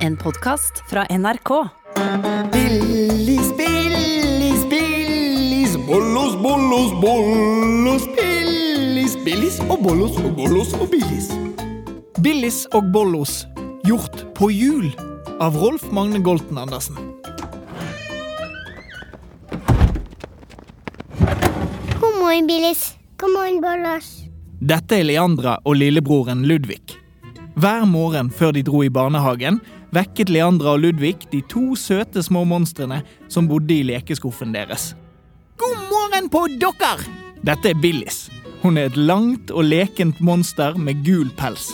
En podkast fra NRK. Billis, Billis, Billis, bollos, bollos, bollos, Billis, Billis og bollos og bollos og Billis. Billis og Bollos, gjort på hjul, av Rolf Magne Golten Andersen. God morgen, Billis. God morgen, Bollos. Dette er Leandra og lillebroren Ludvig. Hver morgen før de dro i barnehagen, vekket Leandra og Ludvig de to søte små monstrene som bodde i lekeskuffen deres. God morgen på dere! Dette er Billis. Hun er et langt og lekent monster med gul pels.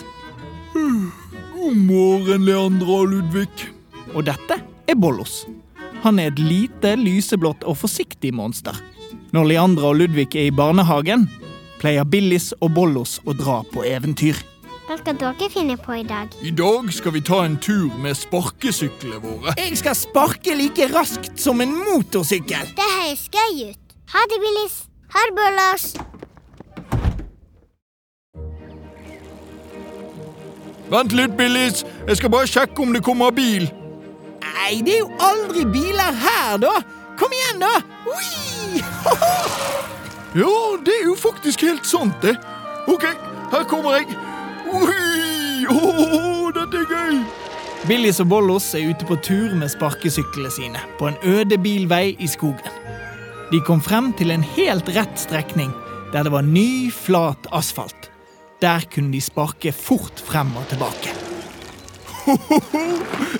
God morgen, Leandra og Ludvig. Og dette er Bollos. Han er et lite, lyseblått og forsiktig monster. Når Leandra og Ludvig er i barnehagen, pleier Billis og Bollos å dra på eventyr. Hva skal dere finne på i dag? I dag skal vi ta en tur med sparkesyklene våre. Jeg skal sparke like raskt som en motorsykkel. Det høres gøy ut. Ha det, Billis. Ha det, Bollos. Vent litt, Billis. Jeg skal bare sjekke om det kommer bil. Nei, det er jo aldri biler her, da. Kom igjen, da. Ja, det er jo faktisk helt sant, det. OK, her kommer jeg. Åh, dette er gøy. Billis og Bollos er ute på tur med sparkesyklene sine på en øde bilvei i skogen. De kom frem til en helt rett strekning der det var ny, flat asfalt. Der kunne de sparke fort frem og tilbake.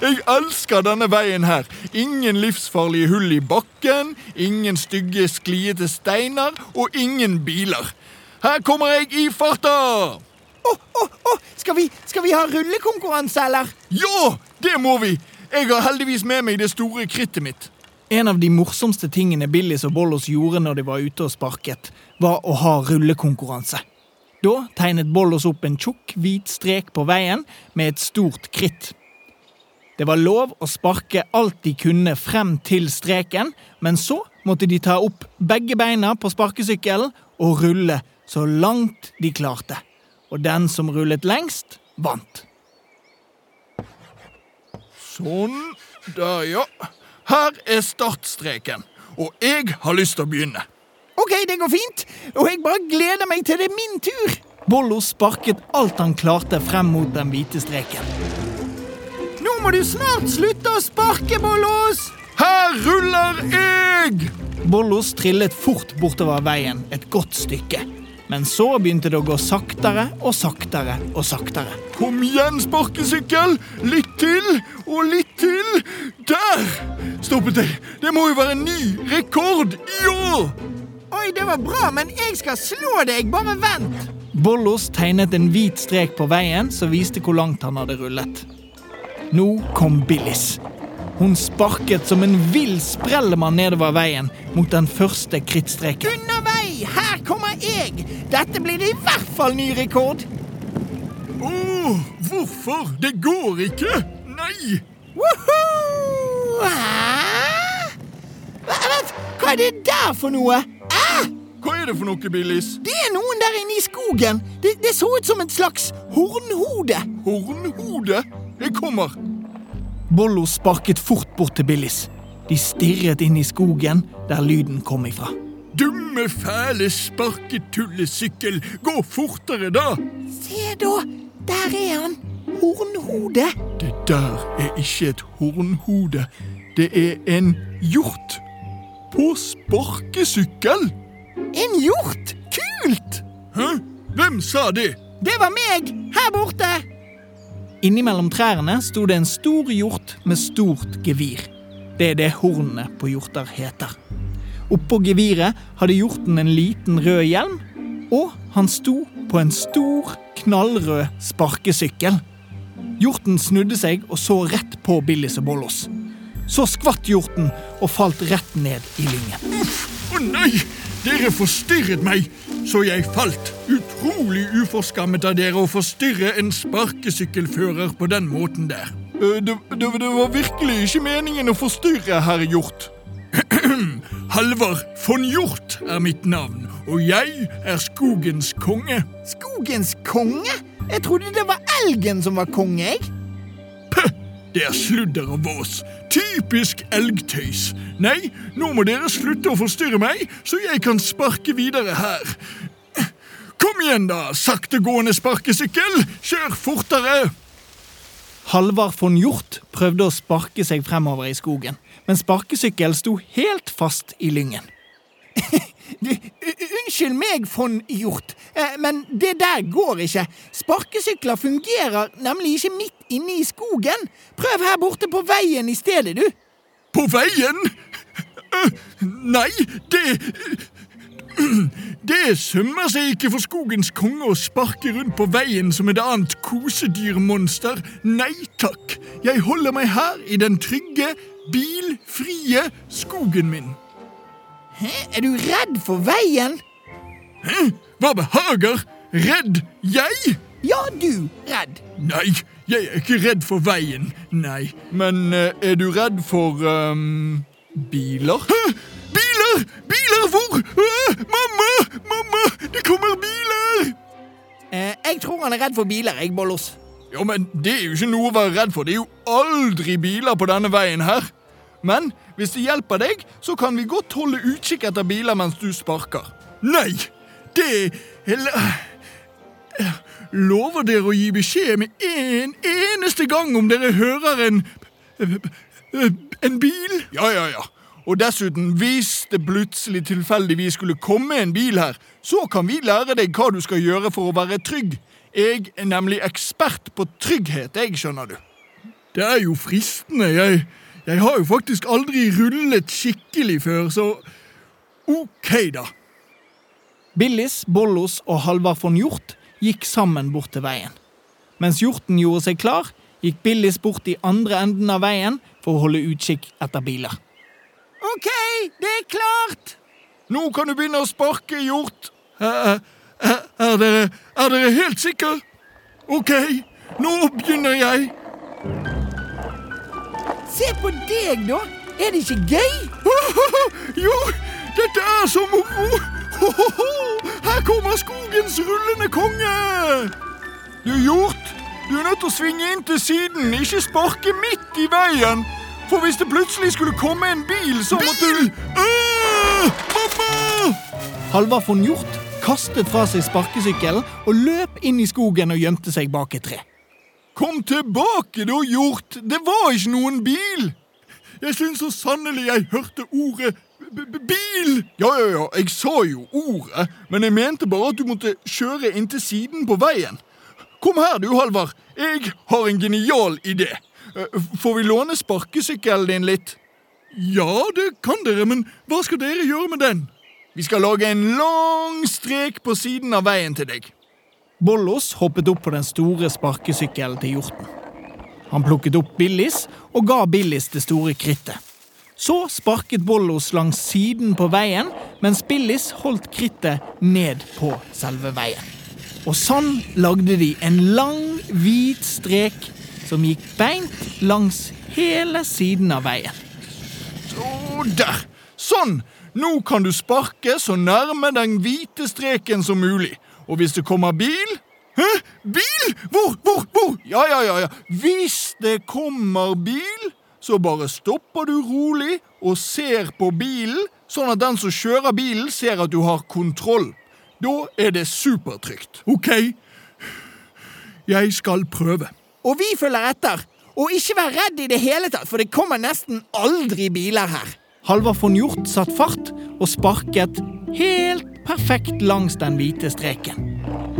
Jeg elsker denne veien her. Ingen livsfarlige hull i bakken, ingen stygge, skliete steiner og ingen biler. Her kommer jeg i farta! Åh, åh, åh, skal, vi, skal vi ha rullekonkurranse, eller? Ja, det må vi! Jeg har heldigvis med meg det store krittet mitt. En av de morsomste tingene Billis og Bollos gjorde når de var ute og sparket, var å ha rullekonkurranse. Da tegnet Bollos opp en tjukk, hvit strek på veien med et stort kritt. Det var lov å sparke alt de kunne frem til streken, men så måtte de ta opp begge beina på sparkesykkelen og rulle så langt de klarte. Og den som rullet lengst, vant. Sånn. Der, ja. Her er startstreken. Og jeg har lyst til å begynne. Ok, det går fint, og jeg bare gleder meg til det er min tur. Bollo sparket alt han klarte frem mot den hvite streken. Nå må du snart slutte å sparke, Bollos! Her ruller jeg! Bollos trillet fort bortover veien et godt stykke. Men så begynte det å gå saktere og saktere og saktere. Kom igjen, sparkesykkel! Litt til og litt til. Der! Stoppet jeg. Det må jo være en ny rekord! i år! Oi, det var bra, men jeg skal slå deg. Bare vent. Bollos tegnet en hvit strek på veien som viste hvor langt han hadde rullet. Nå kom Billis. Hun sparket som en vill sprellemann nedover veien mot den første krittstreken. Unna kommer jeg! Dette blir i hvert fall ny rekord. Å, hvorfor? Det går ikke! Nei! Hva, vent, hva er det der for noe? Ah! Hva er det for noe, Billis? Det er noen der inne i skogen. Det, det så ut som et slags hornhode. Hornhode? Jeg kommer. Bollo sparket fort bort til Billis. De stirret inn i skogen der lyden kom ifra. Dumme, fæle sparketullesykkel! Gå fortere, da! Se da, der er han. Hornhode. Det der er ikke et hornhode. Det er en hjort. På sparkesykkel! En hjort! Kult! Hæ? Hvem sa det? Det var meg, her borte. Innimellom trærne sto det en stor hjort med stort gevir. Det er det hornene på hjorter heter. Oppå geviret hadde hjorten en liten rød hjelm, og han sto på en stor, knallrød sparkesykkel. Hjorten snudde seg og så rett på Billis og Bollos. Så skvatt hjorten og falt rett ned i lyngen. Å nei! Dere forstyrret meg, så jeg falt. Utrolig uforskammet av dere å forstyrre en sparkesykkelfører på den måten der. Eh, Det, det, det var virkelig ikke meningen å forstyrre, herr Hjort. Halvard von Hjort er mitt navn, og jeg er skogens konge. Skogens konge? Jeg trodde det var elgen som var konge, jeg. Puh, Det er sludder og vås. Typisk elgtøys. Nei, nå må dere slutte å forstyrre meg, så jeg kan sparke videre her. Kom igjen, da, saktegående sparkesykkel! Kjør fortere! Halvard von Hjort prøvde å sparke seg fremover i skogen, men sparkesykkelen sto helt fast i lyngen. Unnskyld meg, von Hjort, eh, men det der går ikke. Sparkesykler fungerer nemlig ikke midt inne i skogen. Prøv her borte på veien i stedet, du. På veien? Uh, Nei, det Det sømmer seg ikke for skogens konge å sparke rundt på veien som et annet kosedyrmonster. Nei takk, jeg holder meg her i den trygge, bilfrie skogen min. Hæ? Er du redd for veien? Hæ, Hva behager? Redd jeg? Ja, du redd. Nei, jeg er ikke redd for veien, nei. Men eh, er du redd for um, biler? Hæ? Biler! Biler hvor? Øh, mamma! Mamma! Det kommer biler! Eh, jeg tror han er redd for biler, jeg, Bollos. Jo, men det er jo ikke noe å være redd for. Det er jo aldri biler på denne veien her. Men hvis det hjelper deg, så kan vi godt holde utkikk etter biler mens du sparker. Nei! Det er... Lover dere å gi beskjed med en eneste gang om dere hører en En bil? Ja, ja, ja. Og dessuten, hvis det plutselig tilfeldigvis skulle komme en bil her, så kan vi lære deg hva du skal gjøre for å være trygg. Jeg er nemlig ekspert på trygghet, jeg, skjønner du. Det er jo fristende. Jeg, jeg har jo faktisk aldri rullet skikkelig før, så OK, da. Billis, Bollos og Halvard von Hjort gikk sammen bort til veien. Mens hjorten gjorde seg klar, gikk Billis bort i andre enden av veien for å holde utkikk etter biler. OK, det er klart. Nå kan du begynne å sparke, hjort. Er, er, er, dere, er dere helt sikre? OK, nå begynner jeg. Se på deg, da. Er det ikke gøy? Jo, dette er så moro! Her kommer skogens rullende konge! Du, hjort, du er nødt til å svinge inn til siden, ikke sparke midt i veien. For hvis det plutselig skulle komme en bil, så måtte du Øh, Mamma! Halvard von Hjort kastet fra seg sparkesykkelen og løp inn i skogen og gjemte seg bak et tre. Kom tilbake, da, hjort! Det var ikke noen bil! Jeg syns så sannelig jeg hørte ordet bil! Ja, ja, ja, jeg sa jo ordet, men jeg mente bare at du måtte kjøre inn til siden på veien. Kom her, du, Halvard. Jeg har en genial idé. Eh, Får vi låne sparkesykkelen din litt? Ja, det kan dere, men hva skal dere gjøre med den? Vi skal lage en lang strek på siden av veien til deg. Bollos hoppet opp på den store sparkesykkelen til hjorten. Han plukket opp Billis og ga Billis det store krittet. Så sparket Bollos langs siden på veien, mens Billis holdt krittet ned på selve veien. Og sånn lagde de en lang, hvit strek som gikk beint langs hele siden av veien. Så der. Sånn. Nå kan du sparke så nærme den hvite streken som mulig. Og hvis det kommer bil Hæ? Bil? Hvor? Hvor? Hvor? Ja, ja, ja. ja. Hvis det kommer bil, så bare stopper du rolig og ser på bilen, sånn at den som kjører bilen, ser at du har kontroll. Da er det supertrygt. OK. Jeg skal prøve. Og vi følger etter. Og ikke vær redd i det hele tatt, for det kommer nesten aldri biler her. Halvard von Hjort satt fart og sparket helt perfekt langs den hvite streken.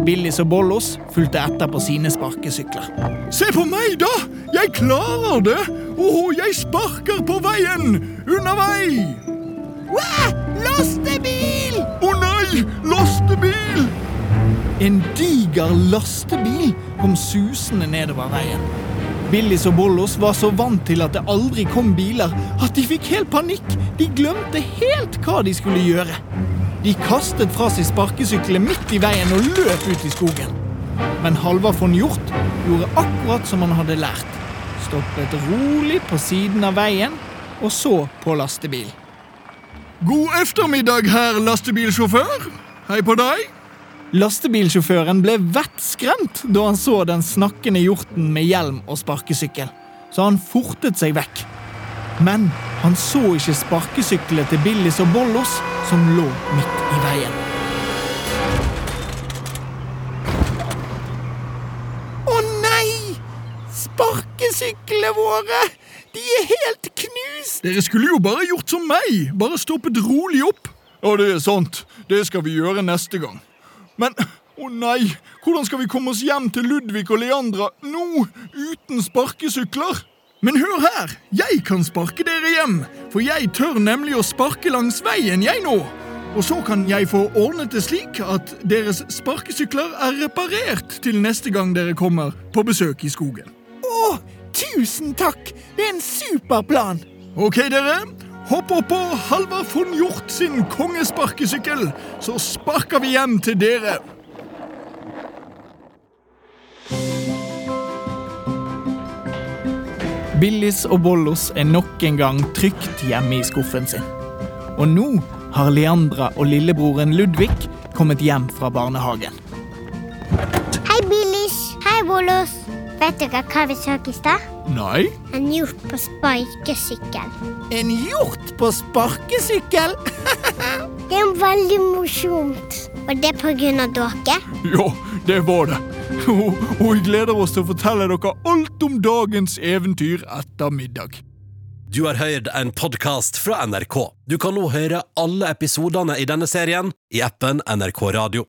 Billis og Bollos fulgte etter på sine sparkesykler. Se på meg, da! Jeg klarer det! Å, jeg sparker på veien! Under vei! Wow! Lastebil! Å nei! Lastebil! En diger lastebil kom susende nedover veien. Billis og Bollos var så vant til at det aldri kom biler, at de fikk helt panikk. De glemte helt hva de skulle gjøre. De kastet fra seg sparkesyklene midt i veien og løp ut i skogen. Men Halvard von Hjort gjorde akkurat som han hadde lært. Stoppet rolig på siden av veien og så på lastebilen. God ettermiddag, herr lastebilsjåfør. Hei på deg. Lastebilsjåføren ble vettskremt da han så den snakkende hjorten med hjelm og sparkesykkel. så han fortet seg vekk. Men han så ikke sparkesyklene til Billis og Bollos, som lå midt i veien. Å nei! Sparkesyklene våre! De er helt knust! Dere skulle jo bare gjort som meg, bare stoppet rolig opp. Ja, det er sant. Det skal vi gjøre neste gang. Men å nei, hvordan skal vi komme oss hjem til Ludvig og Leandra nå, uten sparkesykler? Men hør her, jeg kan sparke dere hjem, for jeg tør nemlig å sparke langs veien, jeg nå. Og så kan jeg få ordnet det slik at deres sparkesykler er reparert til neste gang dere kommer på besøk i skogen. Å, tusen takk! Det er en super plan! Ok, dere. Hopp oppå på Halvard von Hjort sin kongesparkesykkel, så sparker vi hjem til dere. Billis og Bollos er nok en gang trygt hjemme i skuffen sin. Og nå har Leandra og lillebroren Ludvig kommet hjem fra barnehagen. Hei, Billis. Hei, Bollos. Vet dere hva vi så i stad? Nei, En hjort på sparkesykkel. En hjort på sparkesykkel? Det er veldig morsomt. Og det på grunn av dere. ja, det var det. Og, og vi gleder oss til å fortelle dere alt om dagens eventyr etter middag. Du har hørt en podkast fra NRK. Du kan nå høre alle episodene i denne serien i appen NRK Radio.